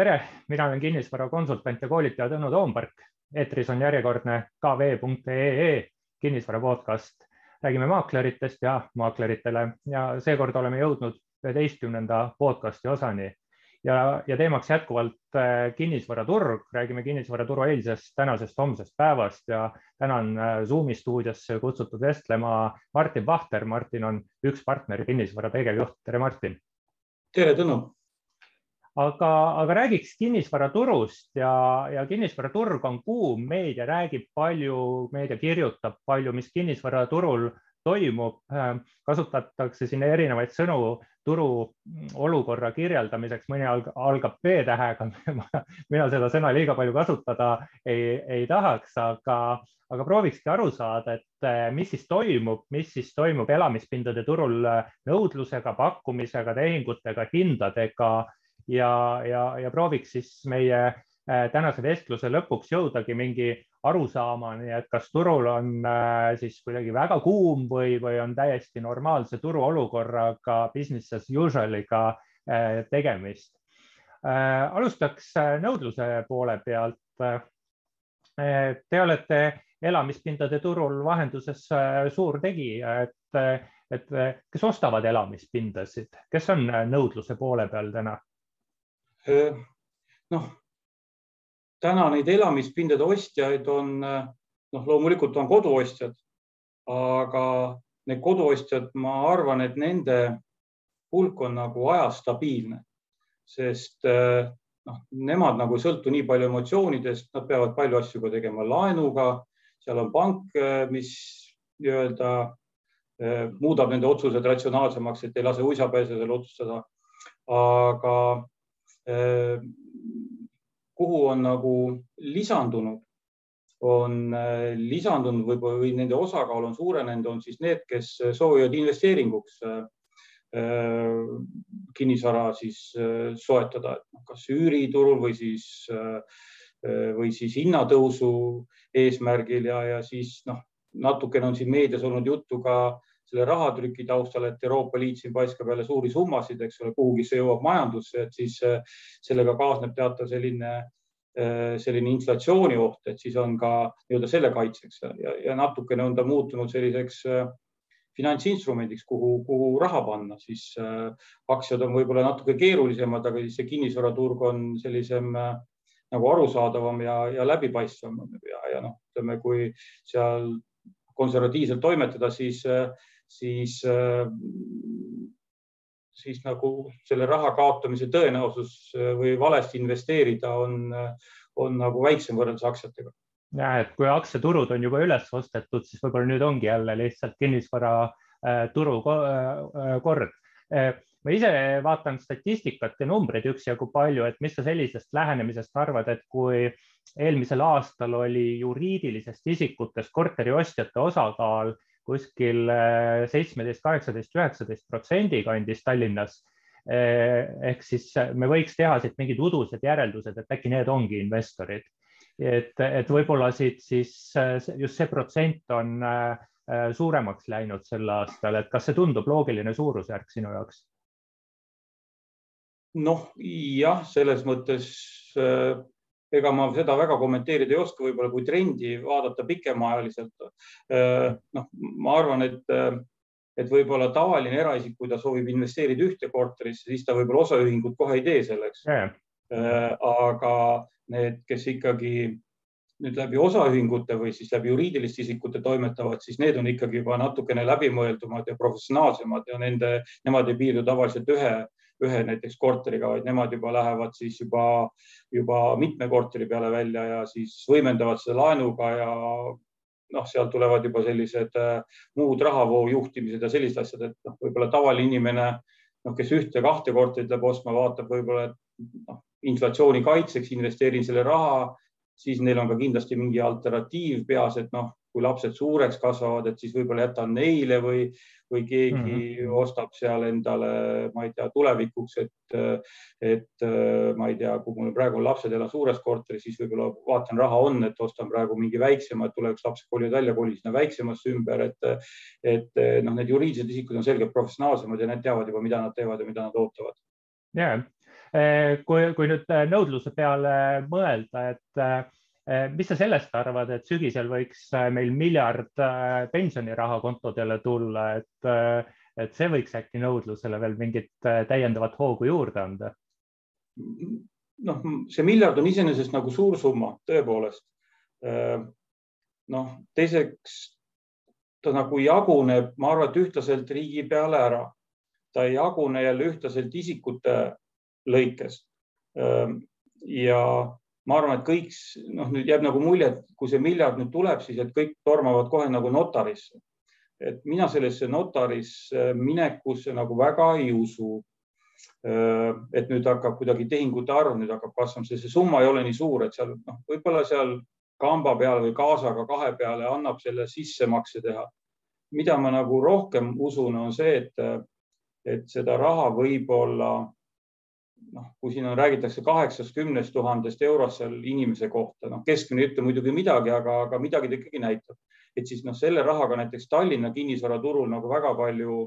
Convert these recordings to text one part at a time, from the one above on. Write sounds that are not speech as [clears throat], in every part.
tere, mina olen kinnisvarakonsultant ja koolitaja Tõnu Toompark. eetris on järjekordne kv.ee kinnisvara podcast. räägime maakleritest ja maakleritele ja seekord oleme jõudnud üheteistkümnenda podcasti osani ja, ja teemaks jätkuvalt äh, kinnisvaraturg, räägime kinnisvaraturu eilsest, tänasest, homsest päevast ja täna on äh, Zoomi stuudiosse kutsutud vestlema Martin Vahter. Martin on üks partner kinnisvara tegevjuht. tere, Martin. tere, Tõnu aga, aga räägiks kinnisvaraturust ja, ja kinnisvaraturg on kuum, meedia räägib palju, meedia kirjutab palju, mis kinnisvaraturul toimub, kasutatakse siin erinevaid sõnu turu olukorra kirjeldamiseks, mõni algab B-tähega [laughs] mina seda sõna liiga palju kasutada ei, ei tahaks, aga, aga proovikski aru saada, et mis siis toimub, mis siis toimub elamispindade turul nõudlusega, pakkumisega, tehingutega, hindadega ja, ja, ja prooviks siis meie äh, tänase vestluse lõpuks jõudagi mingi arusaamani, et kas turul on äh, siis kuidagi väga kuum või, või on täiesti normaalse turuolukorraga business as usual'iga äh, tegemist. alustaks nõudluse poole pealt. Te olete elamispindade turul vahenduses suur tegija, et, et kes ostavad elamispindasid, kes on nõudluse poole peal täna? Noh, täna neid elamispindade ostjaid on, noh, loomulikult on koduostjad, aga need koduostjad, ma arvan, et nende hulk on nagu ajas stabiilne, sest noh, nemad nagu ei sõltu nii palju emotsioonidest, nad peavad palju asju ka tegema laenuga, seal on pank, mis nii-öelda muudab nende otsused ratsionaalsemaks, et ei lase uisapäisel otsustada. aga kuhu on nagu lisandunud, on äh, lisandunud võib-olla või nende osakaal on suurenenud, on siis need, kes soovivad investeeringuks äh, kinnisvara siis soetada, noh, kas üüriturul või siis, või siis hinnatõusu eesmärgil ja, ja siis noh, natukene on siin meedias olnud juttu ka selle rahatrüki taustal, et Euroopa Liit siin paiskab jälle suuri summasid, eks ole, kuhugi see jõuab majandusse, et siis äh, sellega kaasneb teatav selline, äh, selline inflatsioonioht, et siis on ka nii-öelda selle kaitseks ja, ja natukene on ta muutunud selliseks äh, finantsinstrumendiks, kuhu, kuhu raha panna, siis aktsiad on võib-olla natuke keerulisemad, aga siis see kinnisvaraturg on sellisem nagu arusaadavam ja, ja läbipaistvam ja, ja noh, ütleme, kui seal konservatiivselt toimetada, siis äh, siis nagu selle raha kaotamise tõenäosus äh, või valesti investeerida on, äh, on nagu väiksem võrreldes aktsiatega. ja et kui aktsiaturud on juba üles ostetud, siis võib-olla nüüd ongi jälle lihtsalt kinnisvaraturu kord ma ise vaatan statistikat ja numbreid üksjagu palju, et mis sa sellisest lähenemisest arvad, et kui eelmisel aastal oli juriidilisest isikutest korteriostjate osakaal kuskil eh, seitsmeteist, kaheksateist, üheksateist protsendi kandis Tallinnas. Eh, ehk siis me võiks teha siit mingid udused järeldused, et äkki need ongi investorid. et, et võib-olla siit siis eh, just see protsent on suuremaks läinud sel aastal, et kas see tundub loogiline suurusjärk sinu jaoks? noh, jah, selles mõttes ega ma seda väga kommenteerida ei oska, võib-olla kui trendi vaadata pikemaajaliselt. Äh, noh, ma arvan, et, et võib-olla tavaline eraisik, kui ta soovib investeerida ühte korterisse, siis ta võib-olla osaühingut kohe ei tee selleks yeah.. Äh, aga need, kes ikkagi nüüd läbi osaühingute või siis läbi juriidiliste isikute toimetavad, siis need on ikkagi juba natukene läbimõeldumad ja professionaalsemad ja nende, nemad ei piirdu tavaliselt ühe ühe näiteks korteriga, vaid nemad juba lähevad siis juba, juba mitme korteri peale välja ja siis võimendavad seda laenuga ja noh, sealt tulevad juba sellised äh, muud rahavoo juhtimised ja sellised asjad, et noh, võib-olla tavaline inimene, noh, kes ühte-kahte korterit läheb ostma, vaatab võib-olla, et noh, inflatsiooni kaitseks investeerin selle raha, siis neil on ka kindlasti mingi alternatiiv peas, et noh, kui lapsed suureks kasvavad, et siis võib-olla jätan neile või, või keegi mm -hmm. ostab seal endale, ma ei tea, tulevikuks, et, et ma ei tea, kui mul praegu lapsed elavad suures korteris, siis võib-olla vaatan, raha on, et ostan praegu mingi väiksema, et tulevikus lapsed kolivad välja, kolin sinna väiksemasse ümber, et, et noh, need juriidilised isikud on selgelt professionaalsemad ja need teavad juba, mida nad teevad ja mida nad ootavad. ja, kui, kui nüüd nõudluse peale mõelda, et mis sa sellest arvad, et sügisel võiks meil miljard pensioniraha kontodele tulla, et, et see võiks äkki nõudlusele veel mingit täiendavat hoogu juurde anda? noh, see miljard on iseenesest nagu suur summa, tõepoolest. noh, teiseks ta nagu jaguneb, ma arvan, et ühtlaselt riigi peale ära. ta ei jagune jälle ühtlaselt isikute lõikes. ja ma arvan, et kõik, noh, nüüd jääb nagu mulje, et kui see miljard nüüd tuleb, siis et kõik tormavad kohe nagu notarisse. et mina sellesse notarisse minekusse nagu väga ei usu. et nüüd hakkab kuidagi tehingute arv nüüd hakkab kasvama, see summa ei ole nii suur, et seal noh, võib-olla seal kamba peale või kaasaga kahe peale annab selle sissemakse teha. mida ma nagu rohkem usun, on see, et, et seda raha võib-olla noh, kui siin on, räägitakse kaheksast, kümnest tuhandest eurost seal inimese kohta, noh, keskmine ei ütle muidugi midagi, aga, aga midagi ta ikkagi näitab. et siis noh, selle rahaga näiteks Tallinna kinnisvaraturul nagu väga palju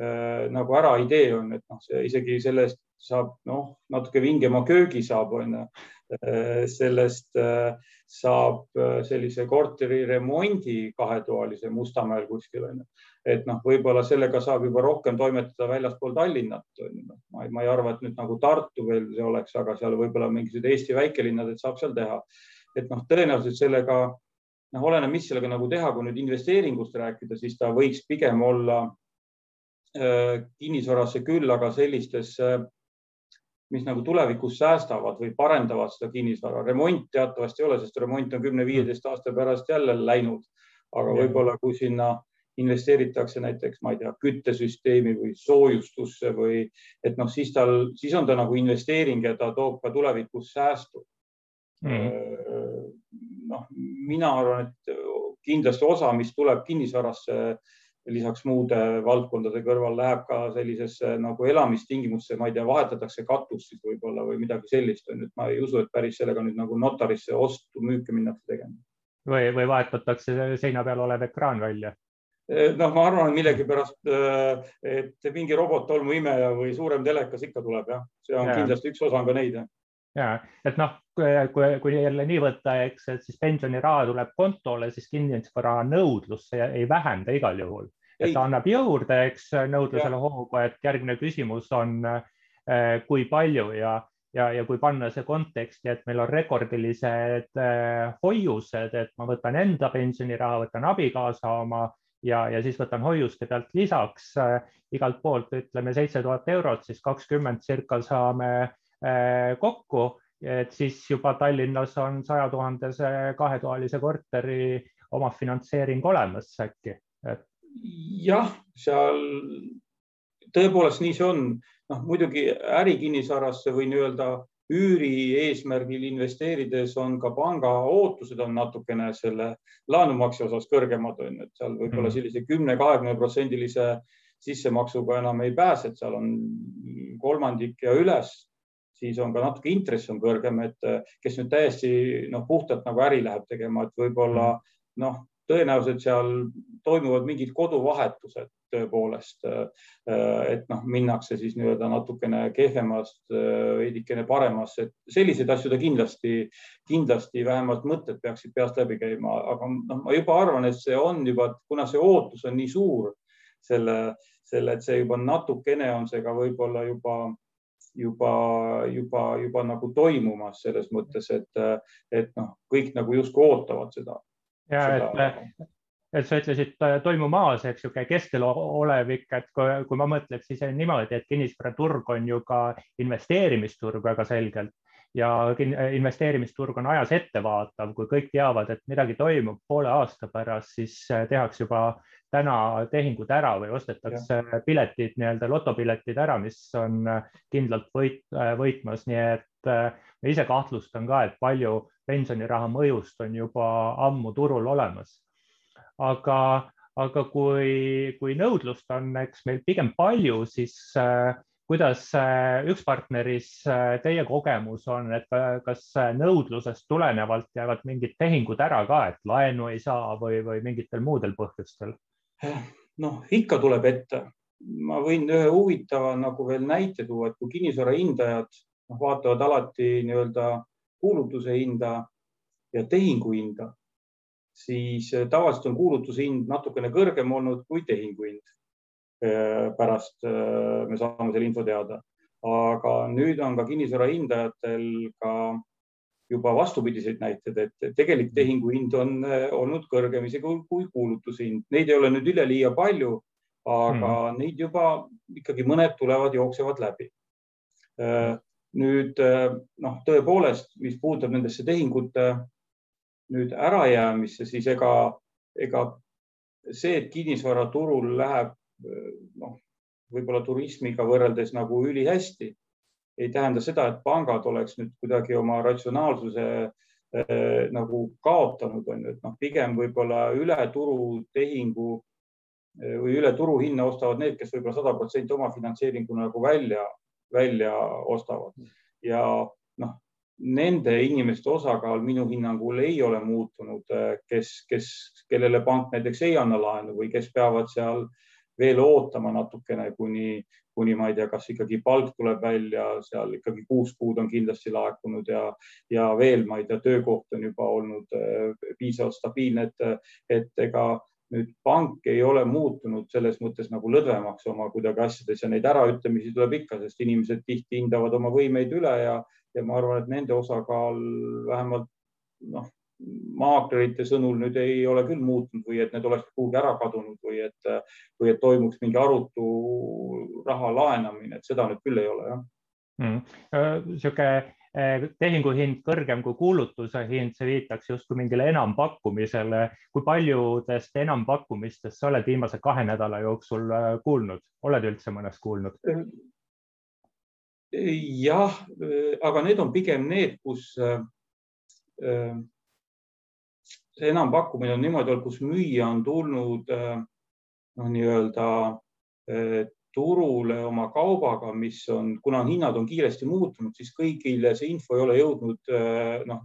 äh, nagu ära ei tee on, et noh, isegi selle eest saab noh, natuke vingema köögi saab, onju. Äh, sellest äh, saab äh, sellise korteri remondi kahetoalise Mustamäel kuskil onju. et noh, võib-olla sellega saab juba rohkem toimetada väljaspool Tallinnat. Noh, ma, ma ei arva, et nüüd nagu Tartu veel see oleks, aga seal võib-olla mingisugused Eesti väikelinnad, et saab seal teha. et noh, tõenäoliselt sellega noh, oleneb, mis sellega nagu teha, kui nüüd investeeringust rääkida, siis ta võiks pigem olla kinnisvarasse küll, aga sellistesse äh, mis nagu tulevikus säästavad või parendavad seda kinnisvara. remont teatavasti ei ole, sest remont on kümne-viieteist aasta pärast jälle läinud. aga võib-olla kui sinna investeeritakse näiteks, ma ei tea, küttesüsteemi või soojustusse või et noh, siis tal, siis on ta nagu investeering ja ta toob ka tulevikus säästu mm.. noh, mina arvan, et kindlasti osa, mis tuleb kinnisvarasse lisaks muude valdkondade kõrval läheb ka sellisesse nagu elamistingimusse, ma ei tea, vahetatakse katust siis võib-olla või midagi sellist on ju, et ma ei usu, et päris sellega nüüd nagu notarisse ostu-müüki minnakse tegema. või, või vahetatakse seina peal olev ekraan välja? Eh, noh, ma arvan millegipärast, eh, et mingi robottolmuimeja või suurem telekas ikka tuleb jah, see on ja. kindlasti üks osa on ka neid jah ja et noh, kui, kui jälle nii võtta, eks, et siis pensioniraha tuleb kontole, siis kinnisvara nõudlus ei vähenda igal juhul, et ta annab juurde, eks nõudlusele hoogu, et järgmine küsimus on, eh, kui palju ja, ja, ja kui panna see konteksti, et meil on rekordilised eh, hoiused, et ma võtan enda pensioniraha, võtan abikaasa oma ja, ja siis võtan hoiuste pealt lisaks äh, igalt poolt ütleme seitse tuhat eurot, siis kakskümmend circa saame kokku, et siis juba Tallinnas on saja tuhandese kahetoalise korteri omafinantseering olemas äkki et.... jah, seal tõepoolest nii see on. noh, muidugi ärikinnisvarasse või nii-öelda üüri eesmärgil investeerides on ka panga ootused on natukene selle laenumakse osas kõrgemad, on ju, et seal võib-olla mm. sellise kümne, kahekümne protsendilise sissemaksuga enam ei pääse, et seal on kolmandik ja üles siis on ka natuke intress on kõrgem, et eh, kes nüüd täiesti noh, puhtalt nagu äri läheb tegema, et võib-olla noh, tõenäoliselt seal toimuvad mingid koduvahetused tõepoolest. Eh, et noh, minnakse siis nii-öelda natukene kehvemast eh, veidikene paremasse, et selliseid asju ta kindlasti, kindlasti vähemalt mõtted peaksid peast läbi käima, aga noh, ma juba arvan, et see on juba, kuna see ootus on nii suur selle, selle, et see juba natukene on see ka võib-olla juba juba, juba, juba nagu toimumas selles mõttes, et, et noh, kõik nagu justkui ootavad seda. ja seda... et, et sa ütlesid toimumas, eks ju, keskel olevik, et kui, kui ma mõtleks siis niimoodi, et kinnisvaraturg on ju ka investeerimisturg väga selgelt ja investeerimisturg on ajas ettevaatav, kui kõik teavad, et midagi toimub poole aasta pärast, siis tehakse juba täna tehingud ära või ostetakse ja. piletid, nii-öelda lotopiletid ära, mis on kindlalt võit, võitmas, nii et äh, ma ise kahtlustan ka, et palju pensioniraha mõjust on juba ammu turul olemas. aga, aga kui, kui nõudlust on, eks meil pigem palju, siis äh, kuidas äh, üks partneris teie kogemus on, et kas nõudlusest tulenevalt jäävad mingid tehingud ära ka, et laenu ei saa või, või mingitel muudel põhjustel? Noh, ikka tuleb ette, ma võin ühe huvitava nagu veel näite tuua, et kui kinnisvara hindajad noh, vaatavad alati nii-öelda kuulutuse hinda ja tehingu hinda, siis äh, tavaliselt on kuulutuse hind natukene kõrgem olnud kui tehingu hind. Äh, pärast äh, me saame selle info teada, aga nüüd on ka kinnisvara hindajatel ka juba vastupidiseid näiteid, et tegelik tehingu hind on olnud kõrgem isegi kui kuulutuse hind. Neid ei ole nüüd üleliia palju, aga mm. neid juba ikkagi mõned tulevad, jooksevad läbi nüüd noh, tõepoolest, mis puudutab nendesse tehingute nüüd ärajäämisse, siis ega, ega see, et kinnisvaraturul läheb noh, võib-olla turismiga võrreldes nagu ülihästi, ei tähenda seda, et pangad oleks nüüd kuidagi oma ratsionaalsuse äh, nagu kaotanud, on ju, et noh, pigem võib-olla üle turutehingu äh, või üle turuhinna ostavad need, kes võib-olla sada protsenti oma finantseeringu nagu välja, välja ostavad. Ja noh, nende inimeste osakaal minu hinnangul ei ole muutunud, kes, kes, kellele pank näiteks ei anna laenu või kes peavad seal veel ootama natukene, kuni, kuni ma ei tea, kas ikkagi palk tuleb välja, seal ikkagi kuus kuud on kindlasti laekunud ja, ja veel, ma ei tea, töökoht on juba olnud äh, piisavalt stabiilne, et, et ega nüüd pank ei ole muutunud selles mõttes nagu lõdvemaks oma kuidagi asjades ja neid äraütlemisi tuleb ikka, sest inimesed tihti hindavad oma võimeid üle ja ja ma arvan, et nende osakaal vähemalt noh, maaklerite sõnul nüüd ei ole küll muutunud või et need oleks kuhugi ära kadunud või et, või et toimuks mingi arutu raha laenamine, et seda nüüd küll ei ole jah mm.. niisugune tehinguhind kõrgem kui kuulutuse hind, see viitaks justkui mingile enampakkumisele. kui paljudest enampakkumistest sa oled viimase kahe nädala jooksul kuulnud, oled üldse mõnest kuulnud? Jah, aga need on pigem need, kus see enampakkumine on niimoodi olnud, kus müüja on tulnud äh, noh, nii-öelda turule oma kaubaga, mis on, kuna hinnad on kiiresti muutunud, siis kõigile see info ei ole jõudnud, noh,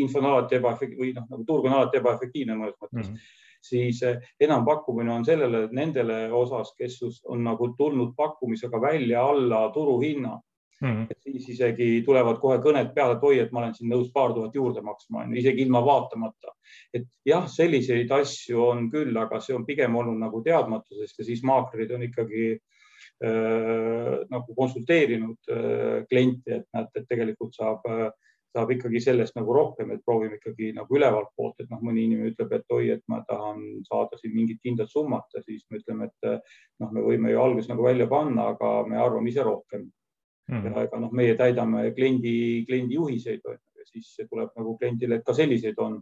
info on alati ebaefektiivne või noh, nagu turg on alati ebaefektiivne mõnes mõttes mm. -hmm siis enampakkumine on sellele, nendele osas, kes on nagu tulnud pakkumisega välja alla turuhinna mm.. et siis isegi tulevad kohe kõned peale, et oi, et ma olen siin nõus paar tuhat juurde maksma, isegi ilma vaatamata. et jah, selliseid asju on küll, aga see on pigem olnud nagu teadmatusest ja siis maaklerid on ikkagi äh, nagu konsulteerinud äh, klienti, et näed, et tegelikult saab äh, saab ikkagi sellest nagu rohkem, et proovime ikkagi nagu ülevalt poolt, et noh, mõni inimene ütleb, et oi, et ma tahan saada siin mingit kindlat summat ja siis me ütleme, et noh, me võime ju alguses nagu välja panna, aga me arvame ise rohkem mm. ja ega noh, meie täidame kliendi, kliendi juhiseid ja siis tuleb nagu kliendile, et ka selliseid on.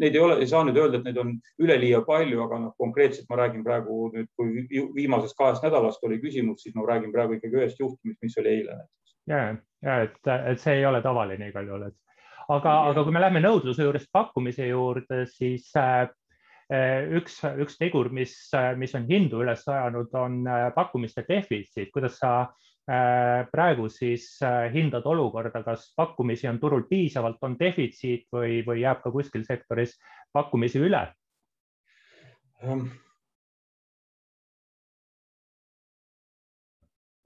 Neid ei ole, ei saa nüüd öelda, et neid on üleliia palju, aga noh, konkreetselt ma räägin praegu nüüd, kui viimasest kahest nädalast oli küsimus, siis ma räägin praegu ikkagi ühest juhtumist, mis oli eile näiteks. ja, ja et, et see ei ole tavaline igal juhul, et aga, aga kui me läheme nõudluse juurest pakkumise juurde, siis äh, üks, üks tegur, mis, mis on hindu üles ajanud, on äh, pakkumiste defitsiit. kuidas sa Äh, praegu siis äh, hindad olukorda, kas pakkumisi on turul piisavalt, on defitsiit või, või jääb ka kuskil sektoris pakkumisi üle? Ähm.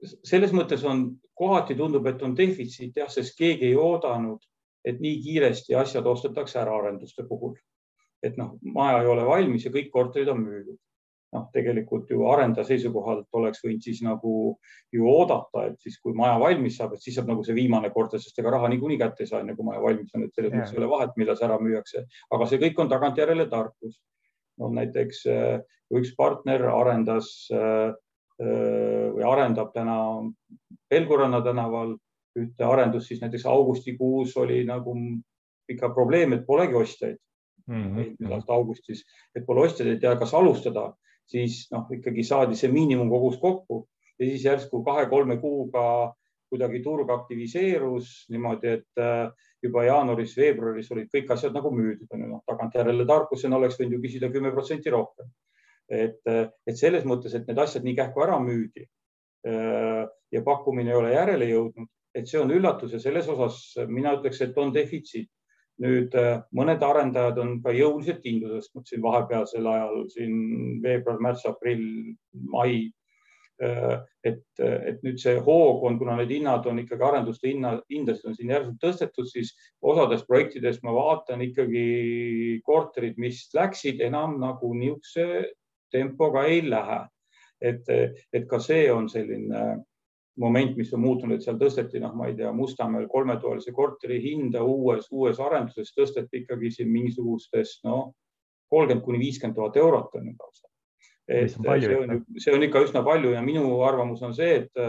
selles mõttes on, kohati tundub, et on defitsiit jah, sest keegi ei oodanud, et nii kiiresti asjad ostetakse ära arenduste puhul. et noh, maja ei ole valmis ja kõik korterid on müüdud noh, tegelikult ju arendaja seisukohalt oleks võinud siis nagu ju oodata, et siis, kui maja valmis saab, et siis saab nagu see viimane korter, sest ega raha niikuinii kätte ei saa, enne kui maja valmis on, et selles mõttes ei ole vahet, millal see ära müüakse, aga see kõik on tagantjärele tarkus. no näiteks äh, üks partner arendas äh, äh, või arendab täna Pelguranna tänaval ühte arendust, siis näiteks augustikuus oli nagu ikka probleem, et polegi ostjaid mm -hmm. eelmise aasta augustis, et pole ostjaid, ei tea, kas alustada siis noh, ikkagi saadi see miinimumkogus kokku ja siis järsku kahe-kolme kuuga kuidagi turg aktiviseerus niimoodi, et äh, juba jaanuaris-veebruaris olid kõik asjad nagu müüdud, on ju, noh, tagantjärele tarkusena oleks võinud ju küsida kümme protsenti rohkem. et, äh, et selles mõttes, et need asjad nii kähku ära müüdi äh, ja pakkumine ei ole järele jõudnud, et see on üllatus ja selles osas mina ütleks, et on defitsiit nüüd äh, mõned arendajad on ka jõuliselt hindu tõstnud siin vahepealsel ajal siin veebruar, märts, aprill, mai. et, et nüüd see hoog on, kuna need hinnad on ikkagi arenduste hinna, hindasid on siin järsult tõstetud, siis osades projektides ma vaatan ikkagi korterid, mis läksid enam nagu niisuguse tempoga ei lähe. et, et ka see on selline moment, mis on muutunud, et seal tõsteti, noh, ma ei tea, Mustamäel kolmetoalise korteri hinda uues, uues arenduses tõsteti ikkagi siin mingisugustes, noh, kolmkümmend kuni viiskümmend tuhat eurot on ju lausa. Et see on, see on ikka üsna palju ja minu arvamus on see, et,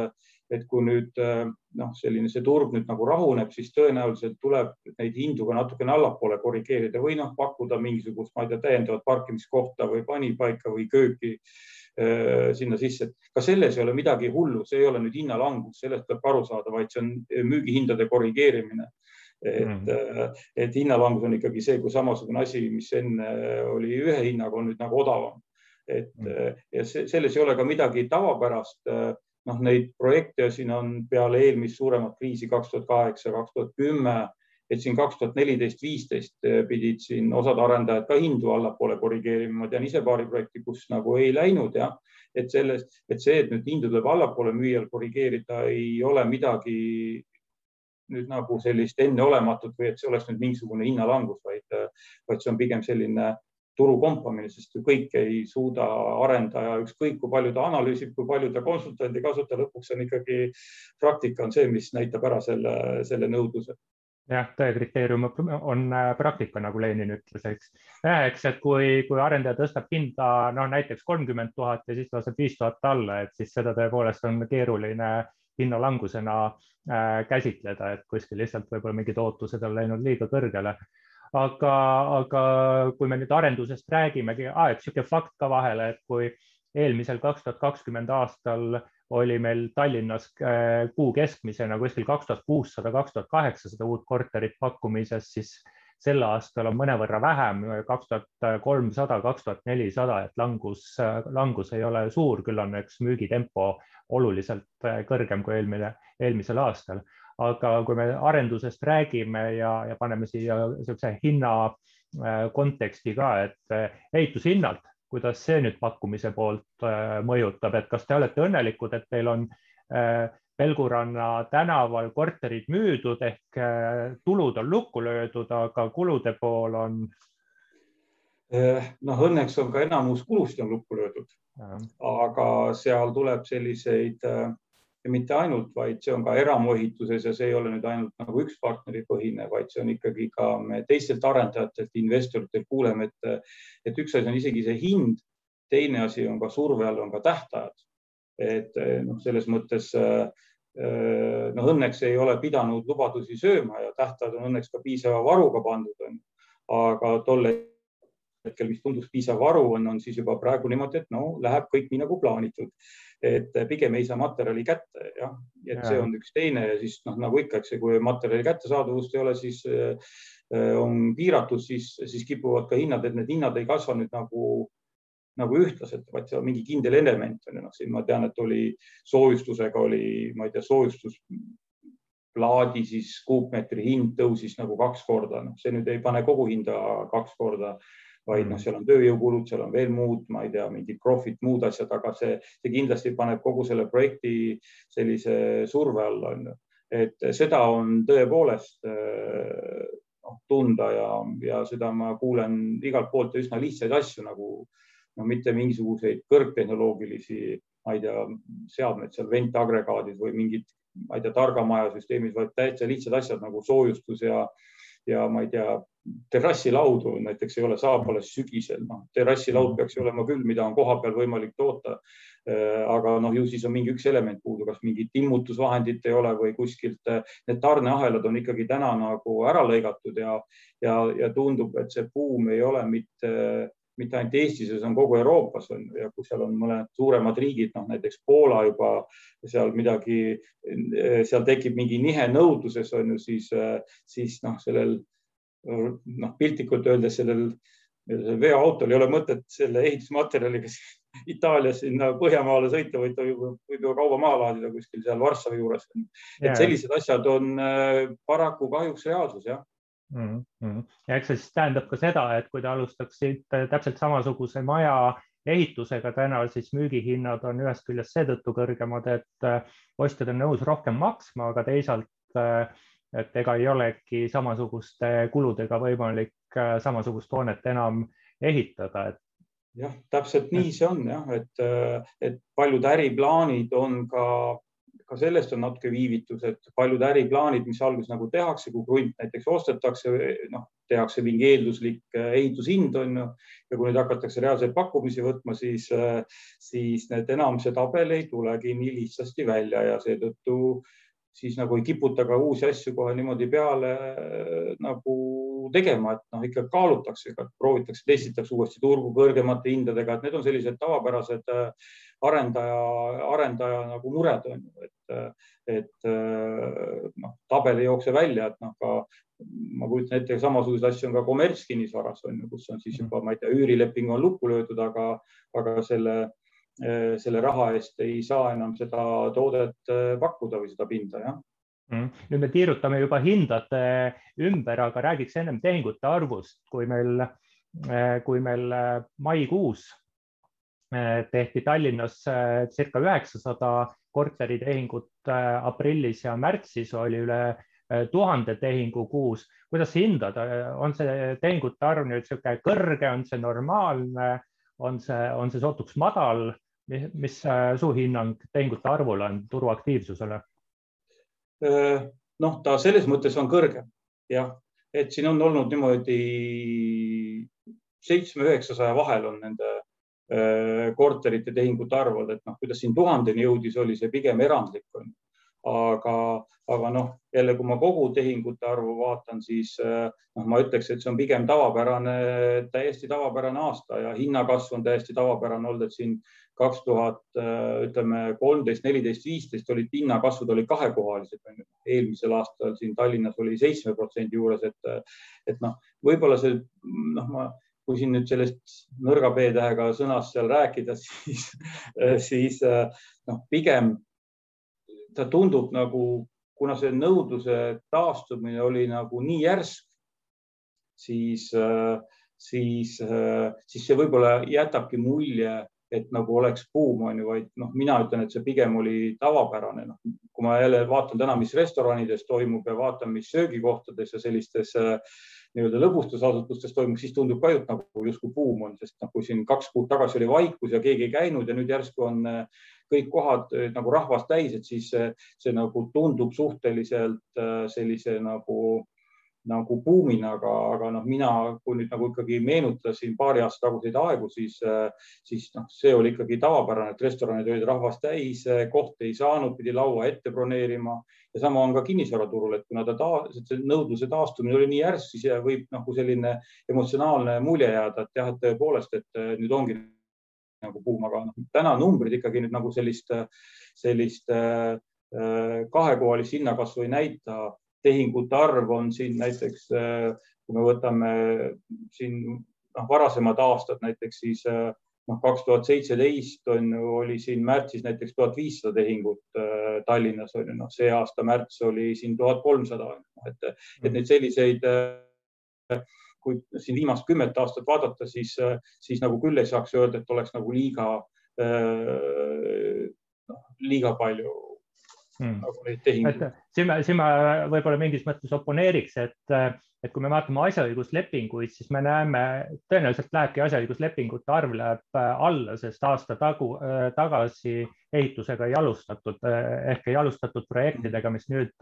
et kui nüüd noh, selline see turg nüüd nagu rahuneb, siis tõenäoliselt tuleb neid hindu ka natukene allapoole korrigeerida või noh, pakkuda mingisugust, ma ei tea, täiendavat parkimiskohta või panipaika või kööki sinna sisse, ka selles ei ole midagi hullu, see ei ole nüüd hinnalangus, sellest peab aru saada, vaid see on müügihindade korrigeerimine et mm., et hinnalangus on ikkagi see, kui samasugune asi, mis enne oli ühe hinnaga, on nüüd nagu odavam et mm. ja selles ei ole ka midagi tavapärast. noh, neid projekte siin on peale eelmist suuremat kriisi kaks tuhat kaheksa, kaks tuhat kümme, et siin kaks tuhat neliteist, viisteist pidid siin osad arendajad ka hindu allapoole korrigeerima. ma tean ise paari projekti, kus nagu ei läinud jah, et selles, et see, et nüüd hindu tuleb allapoole müüjal korrigeerida, ei ole midagi nüüd nagu sellist enneolematut või et see oleks nüüd mingisugune hinnalangus, vaid, vaid see on pigem selline turu kompamine, sest ju kõike ei suuda arendaja, ükskõik kui palju ta analüüsib, kui palju ta konsultandi kasutab, lõpuks on ikkagi praktika on see, mis näitab ära selle, selle nõudluse jah, tõe kriteerium on äh, praktika, nagu Lenin ütles, eks. eks, et kui, kui arendaja tõstab hinda noh, näiteks kolmkümmend tuhat ja siis laseb viis tuhat alla, et siis seda tõepoolest on keeruline hinnalangusena äh, käsitleda, et kuskil lihtsalt võib-olla mingid ootused on läinud liiga kõrgele aga, aga kui me nüüd arendusest räägimegi ah,, et niisugune fakt ka vahele, et kui eelmisel kaks tuhat kakskümmend aastal oli meil Tallinnas äh, kuu keskmisena kuskil kaks tuhat kuussada, kaks tuhat kaheksasada uut korterit pakkumises, siis sel aastal on mõnevõrra vähem, kaks tuhat kolmsada, kaks tuhat nelisada, et langus, langus ei ole suur, küll on üks müügitempo oluliselt äh, kõrgem kui eelmine, eelmisel aastal. Aga kui me arendusest räägime ja, ja paneme siia niisuguse hinna äh, konteksti ka, et ehitushinnalt, kuidas see nüüd pakkumise poolt äh, mõjutab, et kas te olete õnnelikud, et teil on Pelguranna tänaval korterid müüdud ehk tulud on lukku löödud, aga kulude pool on? noh, õnneks on ka enamus kulusid on lukku löödud, aga seal tuleb selliseid äh, ja mitte ainult, vaid see on ka eramuehituses ja see ei ole nüüd ainult nagu üks partneri põhine, vaid see on ikkagi ka me teistelt arendajatelt, investoritelt kuuleme, et, et üks asi on isegi see hind, teine asi on ka surve all on ka tähtajad. et noh, selles mõttes noh, õnneks ei ole pidanud lubadusi sööma ja tähtajad on õnneks ka piisava varuga pandud, aga tol hetkel, mis tundus piisav varu on, on siis juba praegu niimoodi, et no läheb kõik nii nagu plaanitud et pigem ei saa materjali kätte, jah, et ja. see on üks teine ja siis noh, nagu ikka, eks kui materjali kättesaadavust ei ole, siis äh, on piiratud, siis, siis kipuvad ka hinnad, et need hinnad ei kasva nüüd nagu, nagu ühtlaselt, vaid seal mingi kindel element on ju, noh, siin ma tean, et oli soojustusega oli, ma ei tea, soojustus plaadi siis kuupmeetri hind tõusis nagu kaks korda, noh, see nüüd ei pane kogu hinda kaks korda vaid noh, seal on tööjõukulud, seal on veel muud, ma ei tea, mingid profit, muud asjad, aga see, see kindlasti paneb kogu selle projekti sellise surve alla, on ju. et seda on tõepoolest noh, tunda ja, ja seda ma kuulen igalt poolt üsna lihtsaid asju nagu no mitte mingisuguseid kõrgtehnoloogilisi, ma ei tea, seadmed seal, ventagregaadid või mingid, ma ei tea, targa maja süsteemid, vaid täitsa lihtsad asjad nagu soojustus ja ja ma ei tea, terrassilaudu näiteks ei ole saab alles sügisel, noh, terrassilaud mm. peaks olema küll, mida on kohapeal võimalik toota. Äh, aga noh, ju siis on mingi üks element puudu, kas mingit immutusvahendit ei ole või kuskilt äh, need tarneahelad on ikkagi täna nagu ära lõigatud ja, ja, ja tundub, et see buum ei ole mitte mitte ainult Eestis, see on kogu Euroopas on ja kus seal on mõned suuremad riigid, noh näiteks Poola juba seal midagi, seal tekib mingi nihe nõudluses on ju, siis, siis noh, sellel noh, piltlikult öeldes sellel veoautol ei ole mõtet selle ehitusmaterjaliga [laughs] Itaalias sinna Põhjamaale sõita, vaid ta võib, võib ju kauba maha laadida kuskil seal Varssavi juures. et sellised asjad on äh, paraku kahjuks reaalsus jah mm. -hmm. ja eks see siis tähendab ka seda, et kui te alustaksite täpselt samasuguse maja ehitusega täna, siis müügihinnad on ühest küljest seetõttu kõrgemad, et ostjad on nõus rohkem maksma, aga teisalt, et ega ei olegi samasuguste kuludega võimalik samasugust hoonet enam ehitada, et jah, täpselt nii see on jah, et, et paljud äriplaanid on ka ka sellest on natuke viivitus, et paljud äriplaanid, mis alguses nagu tehakse, kui krunt näiteks ostetakse, noh, tehakse mingi eelduslik äh, ehitushind on ju ja kui nüüd hakatakse reaalseid pakkumisi võtma, siis, äh, siis need enam see tabel ei tulegi nii lihtsasti välja ja seetõttu siis nagu ei kiputa ka uusi asju kohe niimoodi peale äh, nagu tegema, et noh, ikka kaalutakse, proovitakse, testitakse uuesti turgu kõrgemate hindadega, et need on sellised tavapärased arendaja, arendaja nagu mured on ju, et, et noh, tabel ei jookse välja, et noh, ka ma kujutan ette, samasuguseid asju on ka kommertskinnisvaras on ju, kus on siis juba, ma ei tea, üürileping on lukku löödud, aga, aga selle, selle raha eest ei saa enam seda toodet pakkuda või seda pinda, jah mm. nüüd me tiirutame juba hindade ümber, aga räägiks ennem tehingute arvust, kui meil, kui meil maikuus tehti Tallinnas circa üheksasada korteritehingut aprillis ja märtsis oli üle tuhande tehingu kuus. kuidas hindada, on see tehingute arv nüüd niisugune kõrge, on see normaalne, on see, on see sootuks madal? mis su hinnang tehingute arvule on, turuaktiivsusele? noh, ta selles mõttes on kõrge jah, et siin on olnud niimoodi seitsme-üheksasaja vahel on nende korterite tehingute arv olnud, et noh, kuidas siin tuhandeni jõudis, oli see pigem erandlik aga, aga noh, jälle, kui ma kogu tehingute arvu vaatan, siis eh, noh, ma ütleks, et see on pigem tavapärane, täiesti tavapärane aasta ja hinnakasv on täiesti tavapärane olnud, et siin kaks tuhat, eh, ütleme kolmteist, neliteist, viisteist olid hinnakasvud olid kahekohalised. eelmisel aastal siin Tallinnas oli seitsme protsendi juures, et, et noh, võib-olla see noh, ma kui siin nüüd sellest nõrga B-tähega sõnast seal rääkida, [laughs] siis, siis noh, pigem ta tundub nagu, kuna see nõudluse taastumine oli nagu nii järsk, siis, siis, siis see võib-olla jätabki mulje, et nagu oleks buum, on ju, vaid noh, mina ütlen, et see pigem oli tavapärane, noh, kui ma jälle vaatan täna, mis restoranides toimub ja vaatan, mis söögikohtades ja sellistes äh, nii-öelda lõbustusasutustes toimub, siis tundub ka, et nagu justkui buum on, sest noh, kui siin kaks kuud tagasi oli vaikus ja keegi ei käinud ja nüüd järsku on äh, kõik kohad äh, nagu rahvast täis, et siis see, see nagu tundub suhteliselt äh, sellise nagu nagu buumina, aga, aga noh, mina, kui nüüd nagu ikkagi meenutada siin paari aasta taguseid aegu, siis, siis noh, see oli ikkagi tavapärane, et restoranid olid rahvast täis, kohti ei saanud, pidi laua ette broneerima. Ja sama on ka kinnisvaraturul, et kuna ta taas, nõudluse taastumine oli nii järsk, siis võib nagu selline emotsionaalne mulje jääda, et jah, et tõepoolest, et nüüd ongi nagu buum, aga noh, täna numbrid ikkagi nüüd nagu sellist, sellist äh, kahekohalist hinnakasvu ei näita tehingute arv on siin näiteks, äh, kui me võtame siin noh, varasemad aastad näiteks, siis äh, noh, kaks tuhat seitseteist on ju, oli siin märtsis näiteks tuhat viissada tehingut äh, Tallinnas on ju, noh, see aasta märts oli siin tuhat kolmsada, et, et neid selliseid kui siin viimast kümmet aastat vaadata, siis, siis nagu küll ei saaks öelda, et oleks nagu liiga, noh, liiga palju hmm. nagu neid tehinguid. siin ma, siin ma võib-olla mingis mõttes oponeeriks, et, et kui me vaatame asjaõiguslepinguid, siis me näeme, tõenäoliselt lähebki asjaõiguslepingute arv läheb alla, sest aasta tagu, tagasi ehitusega ei alustatud ehk ei alustatud projektidega, mis nüüd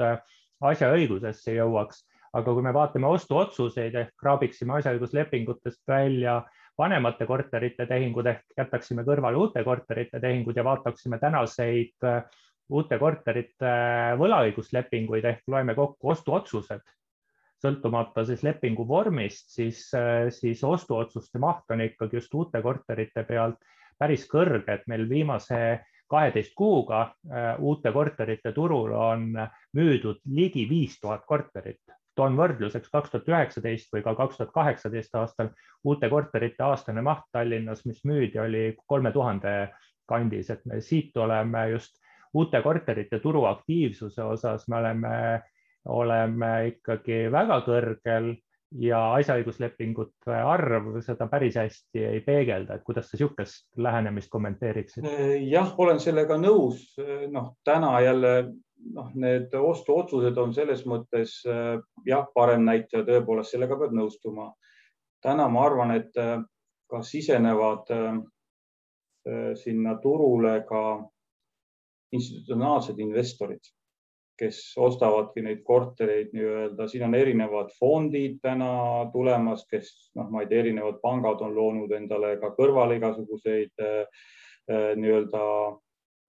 asjaõigusesse jõuaks. aga kui me vaatame ostuotsuseid ehk kraabiksime asjaõiguslepingutest välja vanemate korterite tehingud ehk jätaksime kõrvale uute korterite tehingud ja vaataksime tänaseid uute korterite võlaõiguslepinguid ehk loeme kokku ostuotsused, sõltumata siis lepingu vormist, siis, siis ostuotsuste maht on ikkagi just uute korterite pealt päris kõrge, et meil viimase kaheteist kuuga äh, uute korterite turul on müüdud ligi viis tuhat korterit. toon võrdluseks kaks tuhat üheksateist või ka kaks tuhat kaheksateist aastal uute korterite aastane maht Tallinnas, mis müüdi, oli kolme tuhande kandis, et me siit oleme just uute korterite turuaktiivsuse osas me oleme, oleme ikkagi väga kõrgel ja asjaõiguslepingute arv seda päris hästi ei peegelda, et kuidas sa niisugust lähenemist kommenteeriksid? jah, olen sellega nõus. noh, täna jälle noh, need ostuotsused on selles mõttes jah, parem näitaja, tõepoolest sellega peab nõustuma. täna ma arvan, et ka sisenevad sinna turule ka institutsionaalsed investorid kes ostavadki neid kortereid nii-öelda, siin on erinevad fondid täna tulemas, kes noh, ma ei tea, erinevad pangad on loonud endale ka kõrvale igasuguseid äh, nii-öelda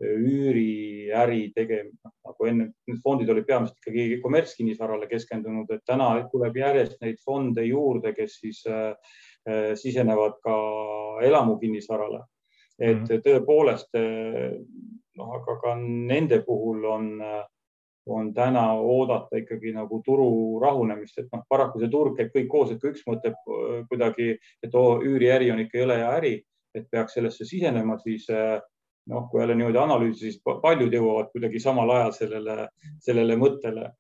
üüriäri tegemine, noh, nagu enne, need fondid olid peamiselt ikkagi kommertskinnisvarale keskendunud, et täna tuleb järjest neid fonde juurde, kes siis äh, äh sisenevad ka elamukinnisvarale. Et mm -hmm. tõepoolest äh, noh, aga ka nende puhul on äh, on täna oodata ikkagi nagu turu rahunemist, et noh, paraku see turg käib kõik koos, et kui üks mõtleb äh, kuidagi, et oo, üüriäri on ikka jõle hea äri, et peaks sellesse sisenema, siis noh, kui jälle niimoodi analüüsida, siis paljud jõuavad kuidagi samal ajal sellele, sellele mõttele.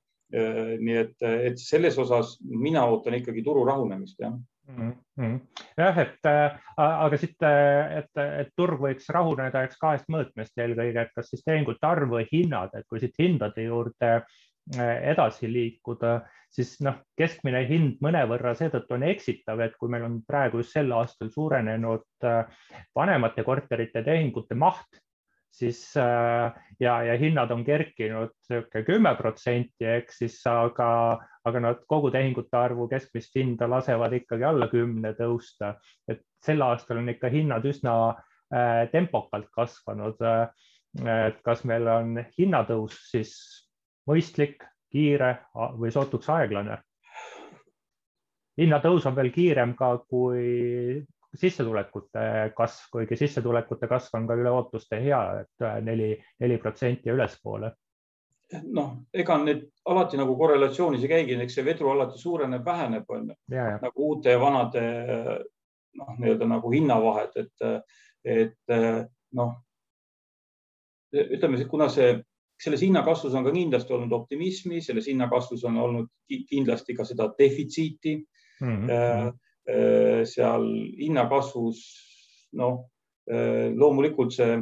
Nii et, et selles osas mina ootan ikkagi turu rahunemist, jah. Jah, et äh, aga siit, äh, et, et turg võiks rahuneda eks kahest mõõtmest eelkõige, et kas siis tehingute arv või hinnad, et kui siit hindade juurde äh, edasi liikuda, siis noh, keskmine hind mõnevõrra seetõttu on eksitav, et kui meil on praegu just sel aastal suurenenud vanemate korterite tehingute maht, siis ja, ja hinnad on kerkinud niisugune kümme protsenti, ehk siis aga aga nad kogu tehingute arvu keskmist hinda lasevad ikkagi alla kümne tõusta. et sel aastal on ikka hinnad üsna äh, tempokalt kasvanud äh,. et kas meil on hinnatõus siis mõistlik, kiire või sootuks aeglane? hinnatõus on veel kiirem ka kui sissetulekute kasv, kuigi sissetulekute kasv on ka üle ootuste hea et, et äh, neli, neli protsenti ülespoole noh, ega need alati nagu korrelatsioonis ei käigi, eks see vedru alati suureneb, väheneb, on ju. nagu uute ja vanade noh, nii-öelda nagu hinnavahed, et, et noh, ütleme, kuna see, selles hinnakasvus on ka kindlasti olnud optimismi, selles hinnakasvus on olnud kindlasti ka seda defitsiiti mm. -hmm. Seal hinnakasvus, noh, loomulikult see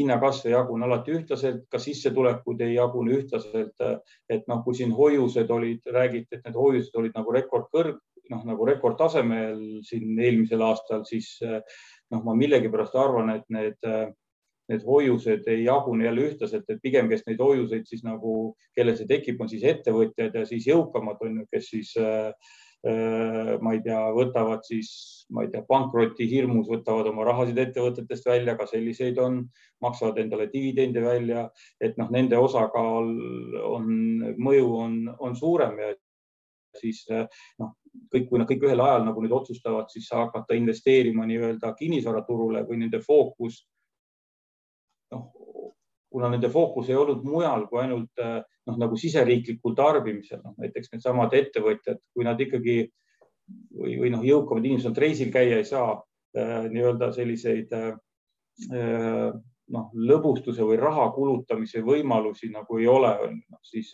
hinnakasv ei jagune alati ühtlaselt, ka sissetulekud ei jagune ühtlaselt. et noh, kui siin hoiused olid, räägiti, et need hoiused olid nagu rekordkõrg, noh nagu rekordtasemel siin eelmisel aastal, siis noh, ma millegipärast arvan, et need, need hoiused ei jagune jälle ühtlaselt, et pigem, kes neid hoiuseid siis nagu, kellel see tekib, on siis ettevõtjad ja siis jõukamad on ju, kes siis äh, Äh, ma ei tea, võtavad siis, ma ei tea, pankroti hirmus, võtavad oma rahasid ettevõtetest välja, ka selliseid on, maksavad endale dividende välja, et noh, nende osakaal on, mõju on, on suurem ja siis noh, kõik, kui nad kõik ühel ajal nagu nüüd otsustavad, siis hakata investeerima nii-öelda kinnisvaraturule või nende fookus kuna nende fookus ei olnud mujal kui ainult noh, nagu siseriiklikul tarbimisel, noh näiteks needsamad ettevõtjad, kui nad ikkagi või, või noh, jõukamad inimesed reisil käia ei saa äh, nii-öelda selliseid äh, noh, lõbustuse või raha kulutamise võimalusi nagu ei ole, noh, siis,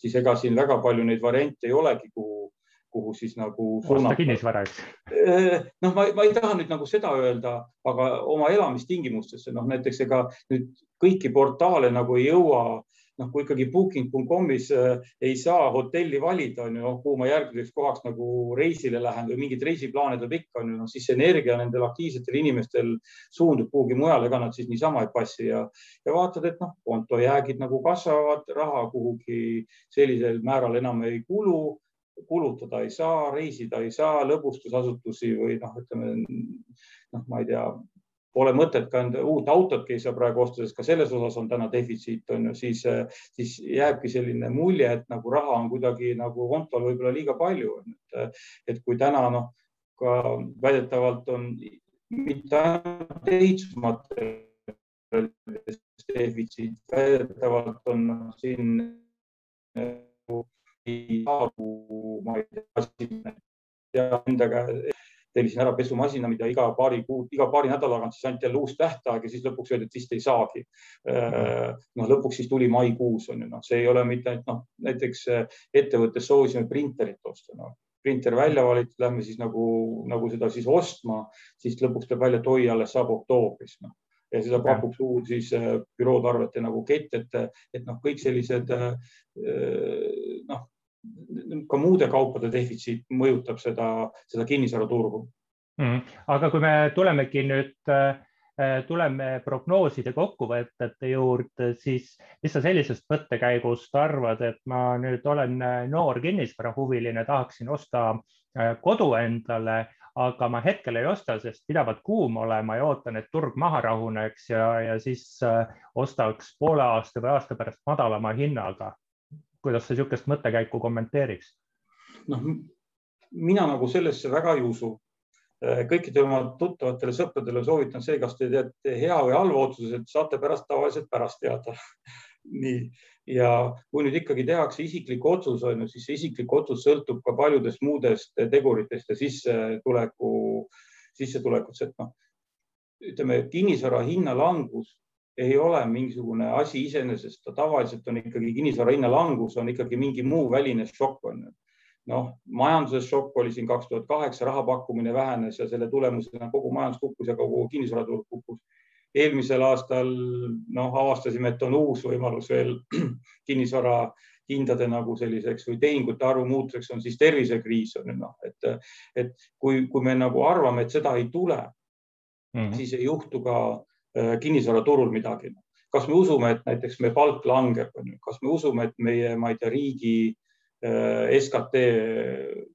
siis ega siin väga palju neid variante ei olegi, kuhu, kuhu siis nagu suunata. kinnisvara, eks? Äh, noh, ma, ma ei taha nüüd nagu seda öelda, aga oma elamistingimustesse, noh näiteks ega nüüd kõiki portaale nagu ei jõua noh, kui ikkagi booking.com'is äh, ei saa hotelli valida, on ju, noh, kuhu ma järgmiseks kohaks nagu reisile lähen või mingeid reisiplaane tuleb ikka, on ju, noh siis energia nendel aktiivsetel inimestel suundub kuhugi mujale, ega nad siis niisama ei passi ja, ja vaatad, et noh, kontojäägid nagu kasvavad, raha kuhugi sellisel määral enam ei kulu kulutada ei saa, reisida ei saa, lõbustusasutusi või noh, ütleme noh, ma ei tea, pole mõtet ka uut autotki ei saa praegu osta, sest ka selles osas on täna defitsiit, on ju, siis, siis jääbki selline mulje, et nagu raha on kuidagi nagu kontol võib-olla liiga palju. et, kui täna noh, ka väidetavalt on mitte ainult ehitusmaterjalide defitsiit, väidetavalt on siin ma ei tea, ja enda käe tellisin ära pesumasina, mida iga paari kuu, iga paari nädala tagant siis anti jälle uus tähtaeg ja siis lõpuks öeldi, et vist ei saagi. Äh, noh, lõpuks siis tuli maikuus on ju, noh, see ei ole mitte ainult noh, näiteks äh, ettevõttes soovisime printerit osta, noh. Printer välja valitud, lähme siis nagu, nagu seda siis ostma, siis lõpuks tuleb välja, et oi, alles saab oktoobris no ja seda pakub suur siis äh, bürootarvete nagu kett, et, et noh, kõik sellised äh, ka muude kaupade defitsiit mõjutab seda, seda kinnisvaraturgu mm.. aga kui me tulemegi nüüd äh, tuleme prognooside kokkuvõtete juurde, siis mis sa sellisest mõttekäigust arvad, et ma nüüd olen noor kinnisvarahuviline, tahaksin osta kodu endale, aga ma hetkel ei osta, sest pidevalt kuum olema ja ootan, et turg maha rahuneks ja, ja siis äh, ostaks poole aasta või aasta pärast madalama hinnaga. Kuidas sa niisugust mõttekäiku kommenteeriks? noh, mina nagu sellesse väga ei usu. Äh, kõikidele oma tuttavatele sõpradele soovitan see, kas te teete hea või halva otsuse, et saate pärast tavaliselt pärast teada [laughs] nii ja kui nüüd ikkagi tehakse isiklik otsus, on ju, siis see isiklik otsus sõltub ka paljudest muudest teguritest ja sissetuleku, sissetulekust, et noh, ütleme, kinnisvara hinna langus ei ole mingisugune asi iseenesest, ta tavaliselt on ikkagi kinnisvara hinna langus, on ikkagi mingi muu väline šokk on ju noh, majanduses šokk oli siin kaks tuhat kaheksa, raha pakkumine vähenes ja selle tulemusena kogu majandus kukkus ja kogu kinnisvaraturg kukkus eelmisel aastal noh, avastasime, et on uus võimalus veel [clears throat] kinnisvara hindade nagu selliseks või tehingute arvu muutuseks on siis tervisekriis on ju noh, et, et kui, kui me nagu arvame, et seda ei tule mm, -hmm. siis ei juhtu ka kinnisvaraturul midagi. kas me usume, et näiteks meie palk langeb, kas me usume, et meie, ma ei tea, riigi äh, SKT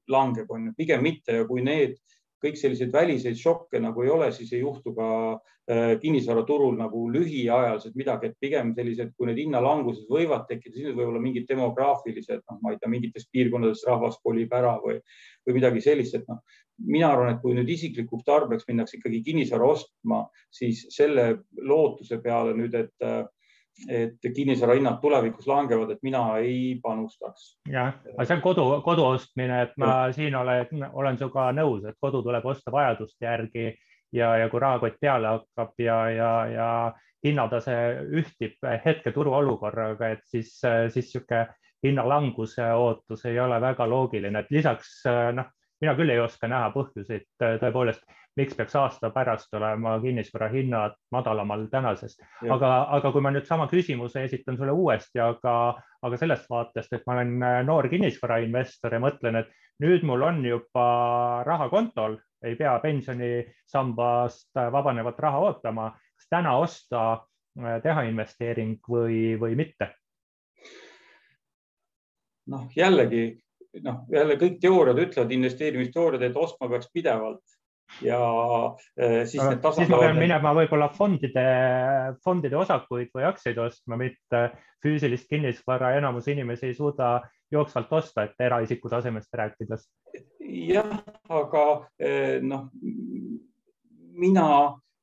langeb, on ju, pigem mitte. Ja kui need kõik selliseid väliseid šokke nagu ei ole, siis ei juhtu ka äh, kinnisvaraturul nagu lühiajaliselt midagi, et pigem sellised, kui need hinnalangused võivad tekkida, siis võib olla mingid demograafilised, noh, ma ei tea, mingitest piirkondadest rahvas kolib ära või, või midagi sellist, et noh, mina arvan, et kui nüüd isiklikuks tarbeks minnakse ikkagi kinnisvara ostma, siis selle lootuse peale nüüd, et et kinnisvara hinnad tulevikus langevad, et mina ei panustaks. jah, aga see on kodu, kodu ostmine, et ma ja. siin olen, olen sinuga nõus, et kodu tuleb osta vajaduste järgi ja, ja kui rahakott peale hakkab ja, ja, ja hinnatase ühtib hetke turuolukorraga, et siis, siis niisugune hinnalanguse ootus ei ole väga loogiline, et lisaks noh, mina küll ei oska näha põhjuseid tõepoolest miks peaks aasta pärast olema kinnisvara hinnad madalamal tänasest. aga, aga kui ma nüüd sama küsimuse esitan sulle uuesti, aga, aga sellest vaatest, et ma olen noor kinnisvarainvestor ja mõtlen, et nüüd mul on juba raha kontol, ei pea pensionisambast vabanevat raha ootama, kas täna osta, teha investeering või, või mitte? noh, jällegi noh, jälle kõik teooriad ütlevad, investeerimisteooriad, et ostma peaks pidevalt ja äh, siis need tasakaalud. siis ma pean minema võib-olla fondide, fondide osakuid või aktsiaid ostma, mitte füüsilist kinnisvara. enamus inimesi ei suuda jooksvalt osta, et eraisiku tasemest rääkides. jah, aga äh, noh, mina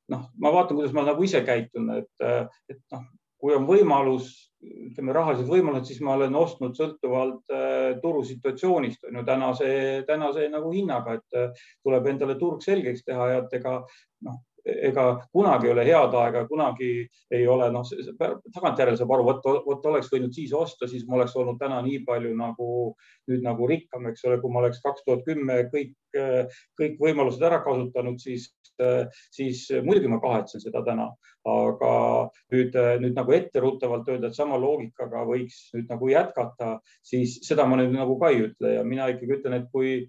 noh, ma vaatan, kuidas ma nagu ise käitun, et, et noh, kui on võimalus ütleme, rahalised võimalused, siis ma olen ostnud sõltuvalt äh, turusituatsioonist on ju tänase, tänase nagu hinnaga, et äh, tuleb endale turg selgeks teha ja et ega noh, ega kunagi ei ole head aega, kunagi ei ole, noh, tagantjärele saab aru, vot, vot oleks võinud siis osta, siis ma oleks olnud täna nii palju nagu nüüd nagu rikkam, eks ole, kui ma oleks kaks tuhat kümme kõik, kõik võimalused ära kasutanud, siis, siis muidugi ma kahetsen seda täna, aga nüüd, nüüd nagu etteruttavalt öelda, et sama loogikaga võiks nüüd nagu jätkata, siis seda ma nüüd nagu ka ei ütle ja mina ikkagi ütlen, et kui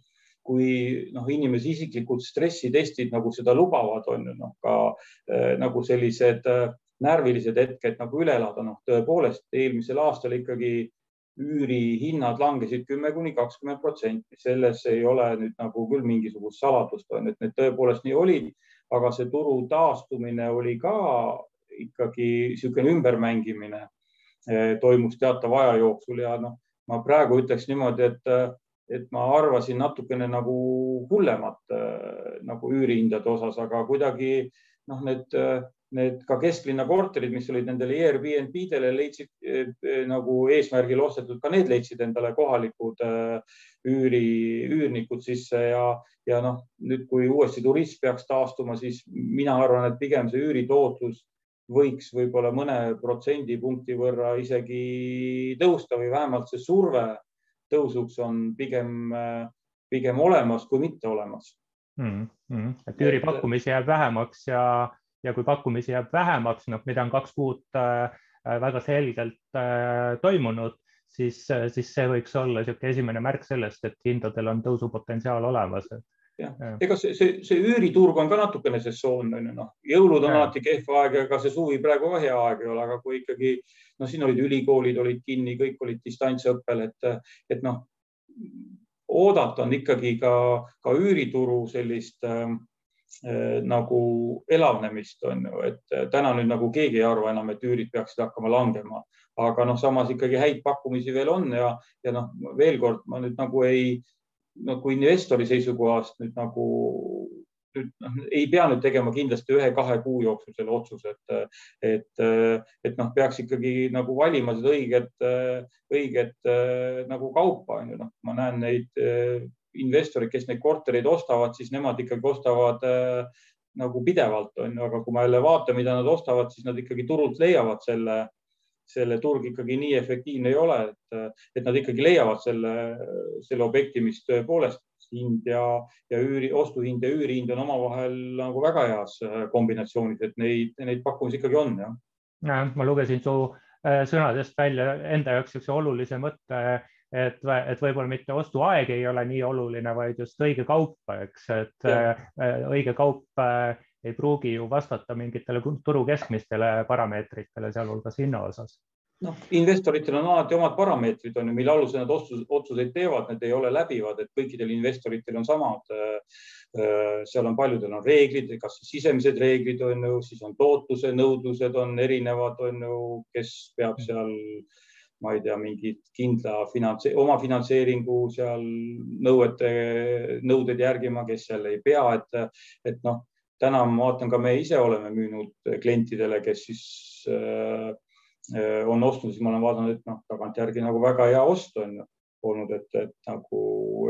kui noh, inimese isiklikud stressitestid nagu seda lubavad, on ju noh, ka äh, nagu sellised äh, närvilised hetked nagu üle elada, noh tõepoolest eelmisel aastal ikkagi üürihinnad langesid kümme kuni kakskümmend protsenti, selles ei ole nüüd nagu küll mingisugust saladust on, et need tõepoolest nii olid, aga see turu taastumine oli ka ikkagi niisugune ümbermängimine toimus teatava aja jooksul ja noh, ma praegu ütleks niimoodi, et et ma arvasin natukene nagu hullemat äh, nagu üürihindade osas, aga kuidagi noh, need, need ka kesklinna korterid, mis olid nendele Airbnb-dele leidsid eh, nagu eesmärgil ostetud, ka need leidsid endale kohalikud äh, üüri, üürnikud sisse ja, ja noh, nüüd, kui uuesti turism peaks taastuma, siis mina arvan, et pigem see üüritootlus võiks võib-olla mõne protsendipunkti võrra isegi tõusta või vähemalt see surve tõusuks on pigem, pigem olemas kui mitte olemas mm. -hmm. et üüripakkumisi jääb vähemaks ja, ja kui pakkumisi jääb vähemaks, noh, mida on kaks kuud äh, väga selgelt äh, toimunud, siis, siis see võiks olla niisugune esimene märk sellest, et hindadel on tõusupotentsiaal olemas jah, ega see, see, see üüriturg on ka natukene sessoonne, on ju, noh, jõulud on ja. alati kehv aeg, ega see suvi praegu ka hea aeg ei ole, aga kui ikkagi noh, siin olid ülikoolid olid kinni, kõik olid distantsõppel, et, et noh, oodata on ikkagi ka, ka üürituru sellist äh, nagu elavnemist on ju, et täna nüüd nagu keegi ei arva enam, et üürid peaksid hakkama langema, aga noh, samas ikkagi häid pakkumisi veel on ja, ja noh, veel kord ma nüüd nagu ei, nagu investori seisukohast nüüd nagu nüüd noh, ei pea nüüd tegema kindlasti ühe-kahe kuu jooksul selle otsuse, et, et, et noh, peaks ikkagi nagu valima seda õiget, õiget nagu kaupa on ju, noh, ma näen neid investoreid, kes neid kortereid ostavad, siis nemad ikkagi ostavad nagu pidevalt on ju, aga kui ma jälle vaatan, mida nad ostavad, siis nad ikkagi turult leiavad selle selle turg ikkagi nii efektiivne ei ole, et, et nad ikkagi leiavad selle, selle objekti, mis tõepoolest hind ja, ja üüri, ostuhind ja üürihind on omavahel nagu väga heas äh, kombinatsioonis, et neid, neid pakkumisi ikkagi on, jah. ma lugesin su äh, sõnadest välja enda jaoks niisuguse olulise mõtte, et, et võib-olla mitte ostuaeg ei ole nii oluline, vaid just õige kaup, eks, et ja. Äh, õige kaup ei pruugi ju vastata mingitele turu keskmistele parameetritele, sealhulgas hinna osas noh, investoritel on alati omad parameetrid, on ju, mille alusel nad otsus, otsuseid teevad, need ei ole läbivad, et kõikidel investoritel on samad. Äh, äh, seal on paljudel on reeglid, kas sisemised reeglid on ju, siis on tootluse nõudlused on erinevad, on ju, kes peab seal, ma ei tea, mingit kindla finants, oma finantseeringu seal nõuete, nõudeid järgima, kes jälle ei pea, et, et noh, täna ma vaatan ka me ise oleme müünud klientidele, kes siis äh, on ostnud, siis ma olen vaadanud, et noh, tagantjärgi nagu väga hea ost on olnud, et, et nagu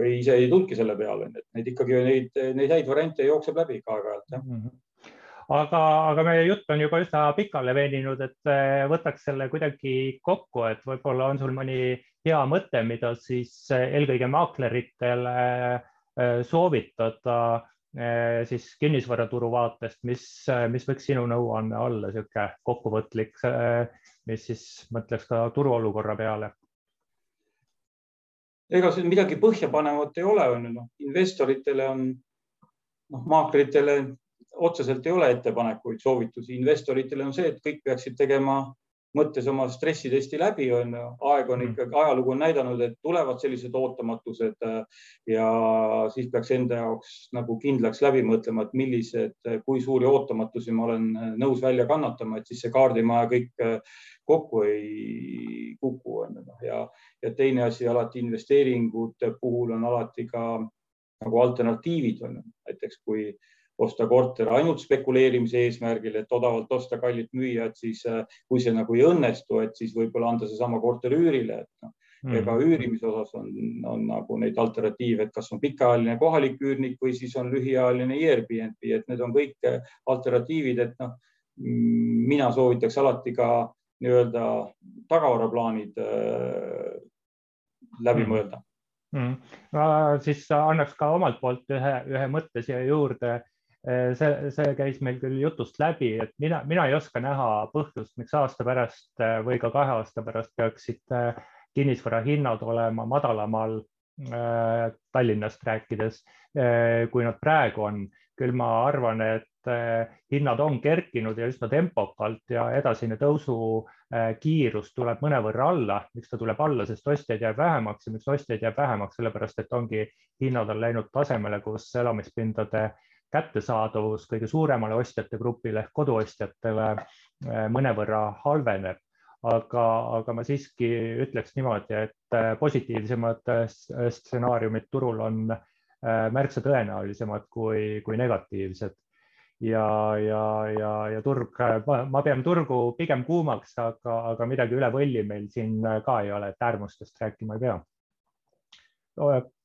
ei, ise ei tulnudki selle peale, et neid ikkagi neid, neid häid variante jookseb läbi ka aeg-ajalt jah mm. -hmm. aga, aga meie jutt on juba üsna pikale veninud, et võtaks selle kuidagi kokku, et võib-olla on sul mõni hea mõte, mida siis eelkõige maakleritele soovitada siis kinnisvaraturu vaatest, mis, mis võiks sinu nõuanne olla, niisugune kokkuvõtlik mis siis mõtleks ka turuolukorra peale? ega siin midagi põhjapanevat ei ole, on ju, noh, investoritele on, noh, maakleritele otseselt ei ole ettepanekuid, soovitusi, investoritele on see, et kõik peaksid tegema mõttes oma stressitesti läbi, on ju, aeg on mm. ikkagi, ajalugu on näidanud, et tulevad sellised ootamatused äh, ja siis peaks enda jaoks nagu kindlaks läbi mõtlema, et millised, kui suuri ootamatusi ma olen nõus välja kannatama, et siis see kaardimaja kõik äh, kokku ei kuku, on ju, noh. Ja, ja teine asi alati investeeringute puhul on alati ka nagu alternatiivid on ju, näiteks kui osta korter ainult spekuleerimise eesmärgil, et odavalt osta, kallilt müüa, et siis äh, kui see nagu ei õnnestu, et siis võib-olla anda seesama korter üürile, et noh mm. ega üürimise osas on, on nagu neid alternatiive, et kas on pikaajaline kohalik üürnik või siis on lühiajaline Airbnb, et need on kõik äh, alternatiivid, et noh, mina soovitaks alati ka nii-öelda tagavaraplaanid äh, läbi mm. mõelda mm.. ma siis annaks ka omalt poolt ühe, ühe mõtte siia juurde see, see käis meil küll jutust läbi, et mina, mina ei oska näha põhjust, miks aasta pärast eh, või ka kahe aasta pärast peaksid eh, kinnisvara hinnad olema madalamal Tallinnast rääkides, kui nad praegu on. küll ma arvan, et hinnad on kerkinud ja üsna tempokalt ja edasine tõusu kiirus tuleb mõnevõrra alla. miks ta tuleb alla, sest ostjaid jääb vähemaks ja miks ostjaid jääb vähemaks, sellepärast et ongi hinnad on läinud tasemele, kus elamispindade kättesaadavus kõige suuremale ostjate grupile ehk koduostjatele äh, mõnevõrra halveneb. aga, aga ma siiski ütleks niimoodi, et äh, positiivsemad äh, stsenaariumid turul on märksa tõenäolisemad kui, kui negatiivsed ja, ja, ja, ja turg, ma pean turgu pigem kuumaks, aga, aga midagi üle võlli meil siin ka ei ole, et äärmustest rääkima ei pea.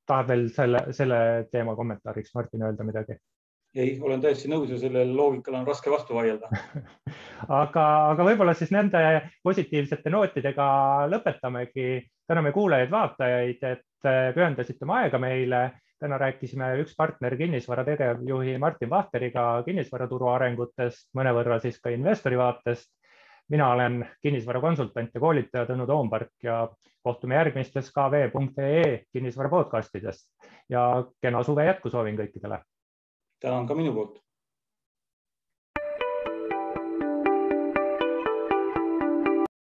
tahad veel selle, selle teema kommentaariks, Martin, öelda midagi? Ei, olen täiesti nõus ja sellele loogikale on raske vastu vaielda [laughs] aga, aga võib-olla siis nende positiivsete nootidega lõpetamegi. täname kuulajaid-vaatajaid, et pühendasite oma aega meile. täna rääkisime üks partner kinnisvara tegevjuhi Martin Vahteriga kinnisvaraturu arengutest, mõnevõrra siis ka investori vaatest. mina olen kinnisvarakonsultant ja koolitaja Tõnu Toompark ja kohtume järgmistes kv.ee kinnisvara podcastidest ja kena suve jätku soovin kõikidele. Tänan ka minu poolt